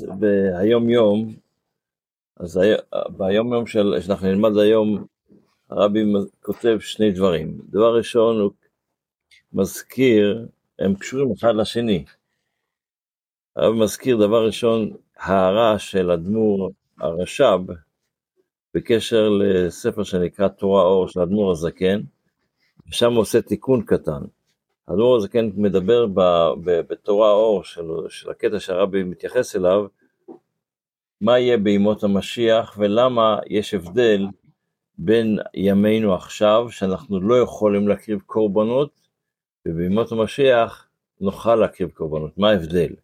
ביום יום, אז ביום יום של, שאנחנו נלמד היום, הרבי כותב שני דברים. דבר ראשון, הוא מזכיר, הם קשורים אחד לשני. הרבי מזכיר דבר ראשון, הערה של אדמו"ר הרש"ב, בקשר לספר שנקרא תורה אור של אדמו"ר הזקן, ושם הוא עושה תיקון קטן. האדמו"ר הזקן מדבר ב, ב, בתורה אור של, של הקטע שהרבי מתייחס אליו, מה יהיה בימות המשיח ולמה יש הבדל בין ימינו עכשיו, שאנחנו לא יכולים להקריב קורבנות, ובימות המשיח נוכל להקריב קורבנות, מה ההבדל?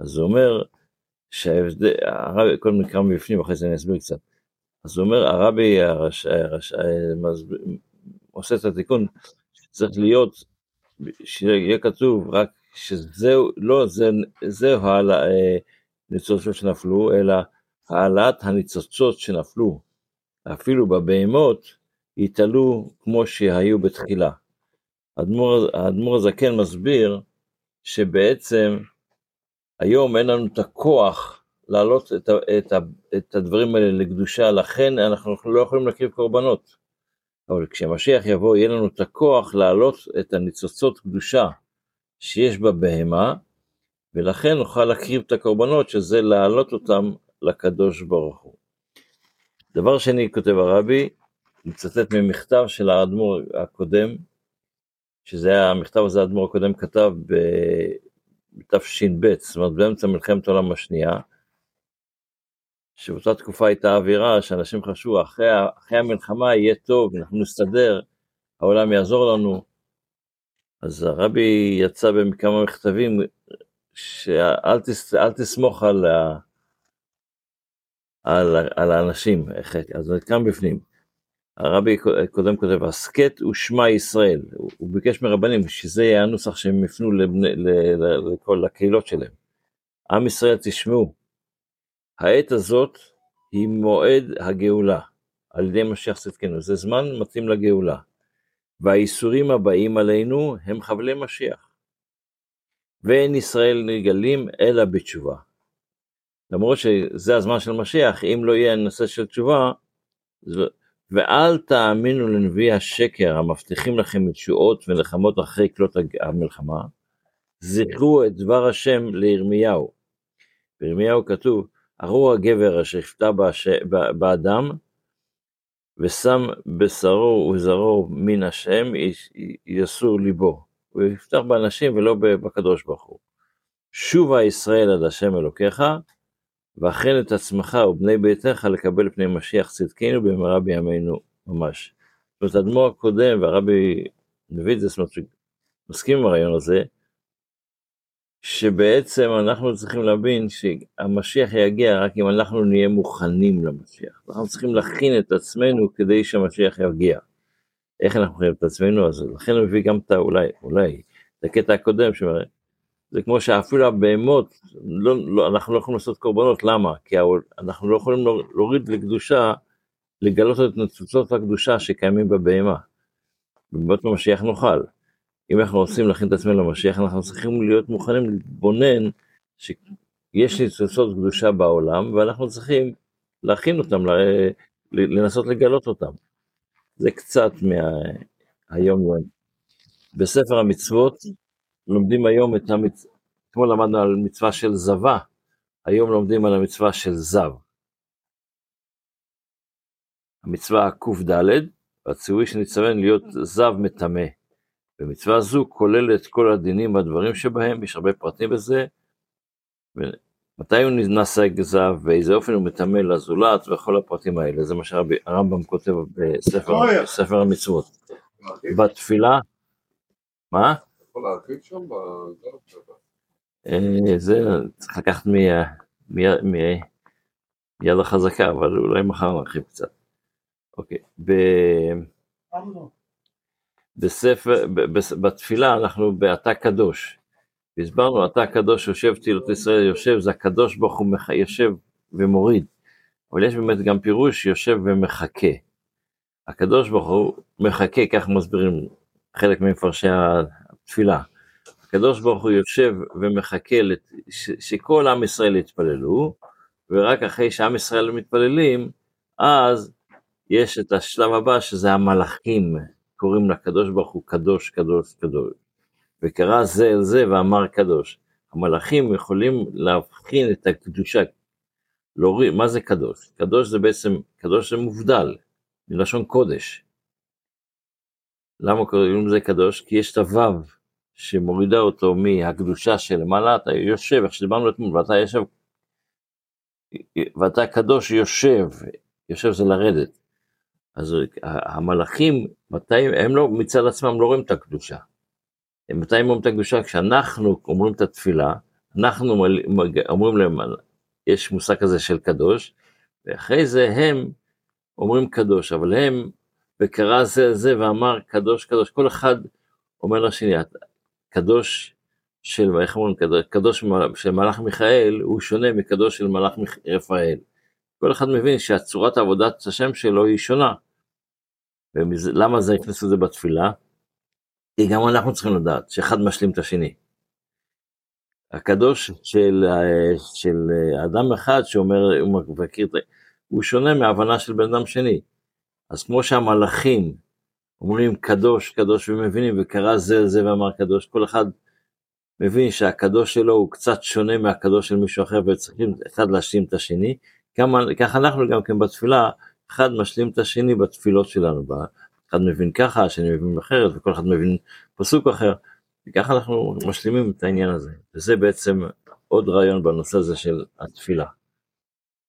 אז הוא אומר שההבדל, הרבי, קודם נקרא מבפנים, אחרי זה אני אסביר קצת. אז הוא אומר, הרבי הרש, הרש, הרש, עושה את התיקון, שצריך להיות שיהיה כתוב רק שזהו, לא זה, זהו הניצוצות אה, שנפלו, אלא העלאת הניצוצות שנפלו, אפילו בבהמות, יתעלו כמו שהיו בתחילה. האדמו"ר הזקן מסביר שבעצם היום אין לנו את הכוח להעלות את, את, את הדברים האלה לקדושה, לכן אנחנו לא יכולים להקריב קורבנות. אבל כשמשיח יבוא יהיה לנו את הכוח להעלות את הניצוצות קדושה שיש בבהמה, ולכן נוכל להקריב את הקורבנות, שזה להעלות אותם לקדוש ברוך הוא. דבר שני, כותב הרבי, מצטט ממכתב של האדמו"ר הקודם, שזה היה, המכתב הזה האדמו"ר הקודם כתב בתש"ב, זאת אומרת באמצע מלחמת העולם השנייה, שבאותה תקופה הייתה אווירה שאנשים חשבו אחרי, אחרי המלחמה יהיה טוב, אנחנו נסתדר, העולם יעזור לנו. אז הרבי יצא בכמה מכתבים שאל תס, תסמוך על, ה, על, על האנשים, אז זה כאן בפנים. הרבי קודם כותב, הסכת ושמע ישראל, הוא, ביקש מרבנים שזה יהיה הנוסח שהם יפנו לכל הקהילות שלהם. עם ישראל תשמעו, העת הזאת היא מועד הגאולה, על ידי משיח צדקנו, זה זמן מתאים לגאולה. והאיסורים הבאים עלינו הם חבלי משיח. ואין ישראל נגלים אלא בתשובה. למרות שזה הזמן של משיח, אם לא יהיה נושא של תשובה, ואל תאמינו לנביא השקר המבטיחים לכם ישועות ונחמות אחרי כלות המלחמה, זכרו את דבר השם לירמיהו. בירמיהו כתוב, ארור הגבר אשר יפתע באדם, ושם בשרו וזרעו מן השם, יסור ליבו. הוא יפתח באנשים ולא בקדוש ברוך הוא. שובה ישראל עד השם אלוקיך, ואכן את עצמך ובני ביתך לקבל פני משיח צדקנו במהרה בימינו ממש. זאת אומרת, האדמו"ר הקודם והרבי דוד זסמוט מסכים עם הרעיון הזה, שבעצם אנחנו צריכים להבין שהמשיח יגיע רק אם אנחנו נהיה מוכנים למשיח. אנחנו צריכים להכין את עצמנו כדי שהמשיח יגיע. איך אנחנו מכינים את עצמנו? אז לכן הוא מביא גם את אולי, אולי, את הקטע הקודם שאומר, זה כמו שאפילו הבהמות, לא, לא, אנחנו לא יכולים לעשות קורבנות, למה? כי אנחנו לא יכולים להוריד לקדושה, לגלות את נצוצות הקדושה שקיימים בבהמה. בבהמות המשיח נוכל. אם אנחנו רוצים להכין את עצמנו למשיח, אנחנו צריכים להיות מוכנים להתבונן שיש ניצוצות קדושה בעולם, ואנחנו צריכים להכין אותם, לנסות לגלות אותם. זה קצת מהיום יום. בספר המצוות לומדים היום את המצווה, אתמול למדנו על מצווה של זבה, היום לומדים על המצווה של זב. המצווה קד, והציווי שנצטווה להיות זב מטמא. ומצווה זו כוללת את כל הדינים והדברים שבהם, יש הרבה פרטים בזה, מתי הוא נעשה גזב, באיזה אופן הוא מטמא לזולת, וכל הפרטים האלה, זה מה שהרמב"ם כותב בספר המצוות. בתפילה, מה? אה, זה צריך לקחת מיד החזקה, אבל אולי מחר נרחיב קצת. אוקיי, בספר, בתפילה אנחנו באתה קדוש. הסברנו, אתה קדוש יושב תהילות ישראל, יושב, זה הקדוש ברוך הוא יושב ומוריד. אבל יש באמת גם פירוש יושב ומחכה. הקדוש ברוך הוא מחכה, כך מסבירים חלק ממפרשי התפילה. הקדוש ברוך הוא יושב ומחכה לת... ש... שכל עם ישראל יתפללו, ורק אחרי שעם ישראל מתפללים, אז יש את השלב הבא שזה המלאכים, קוראים לקדוש ברוך הוא קדוש, קדוש, קדוש. וקרא זה אל זה ואמר קדוש. המלאכים יכולים להבחין את הקדושה, להוריד, מה זה קדוש? קדוש זה בעצם, קדוש זה מובדל, מלשון קודש. למה קוראים לזה קדוש? כי יש את הוו שמורידה אותו מהקדושה שלמעלה, אתה יושב, איך שדיברנו אתמול, ואתה יושב, ואתה קדוש יושב, יושב זה לרדת. אז המלאכים, מתי הם לא, מצד עצמם לא רואים את הקדושה. מתי הם רואים את הקדושה? כשאנחנו אומרים את התפילה, אנחנו אומרים להם, יש מושג כזה של קדוש, ואחרי זה הם אומרים קדוש, אבל הם, וקרא זה זה ואמר קדוש קדוש, כל אחד אומר לשני, קדוש של, איך אומרים, קדוש, קדוש של מלאך מיכאל הוא שונה מקדוש של מלאך רפאל. כל אחד מבין שהצורת עבודת השם שלו היא שונה. ולמה זה הכניסו את זה בתפילה? כי גם אנחנו צריכים לדעת שאחד משלים את השני. הקדוש של, של אדם אחד שאומר, הוא מכיר, הוא שונה מההבנה של בן אדם שני. אז כמו שהמלאכים אומרים קדוש, קדוש ומבינים, וקרא זה זה ואמר קדוש, כל אחד מבין שהקדוש שלו הוא קצת שונה מהקדוש של מישהו אחר וצריכים אחד להשלים את השני, ככה אנחנו גם כן בתפילה, אחד משלים את השני בתפילות שלנו, אחד מבין ככה, השני מבין אחרת, וכל אחד מבין פסוק אחר, וככה אנחנו משלימים את העניין הזה, וזה בעצם עוד רעיון בנושא הזה של התפילה.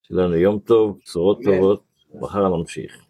שלנו יום טוב, בשורות טובות, מחר נמשיך.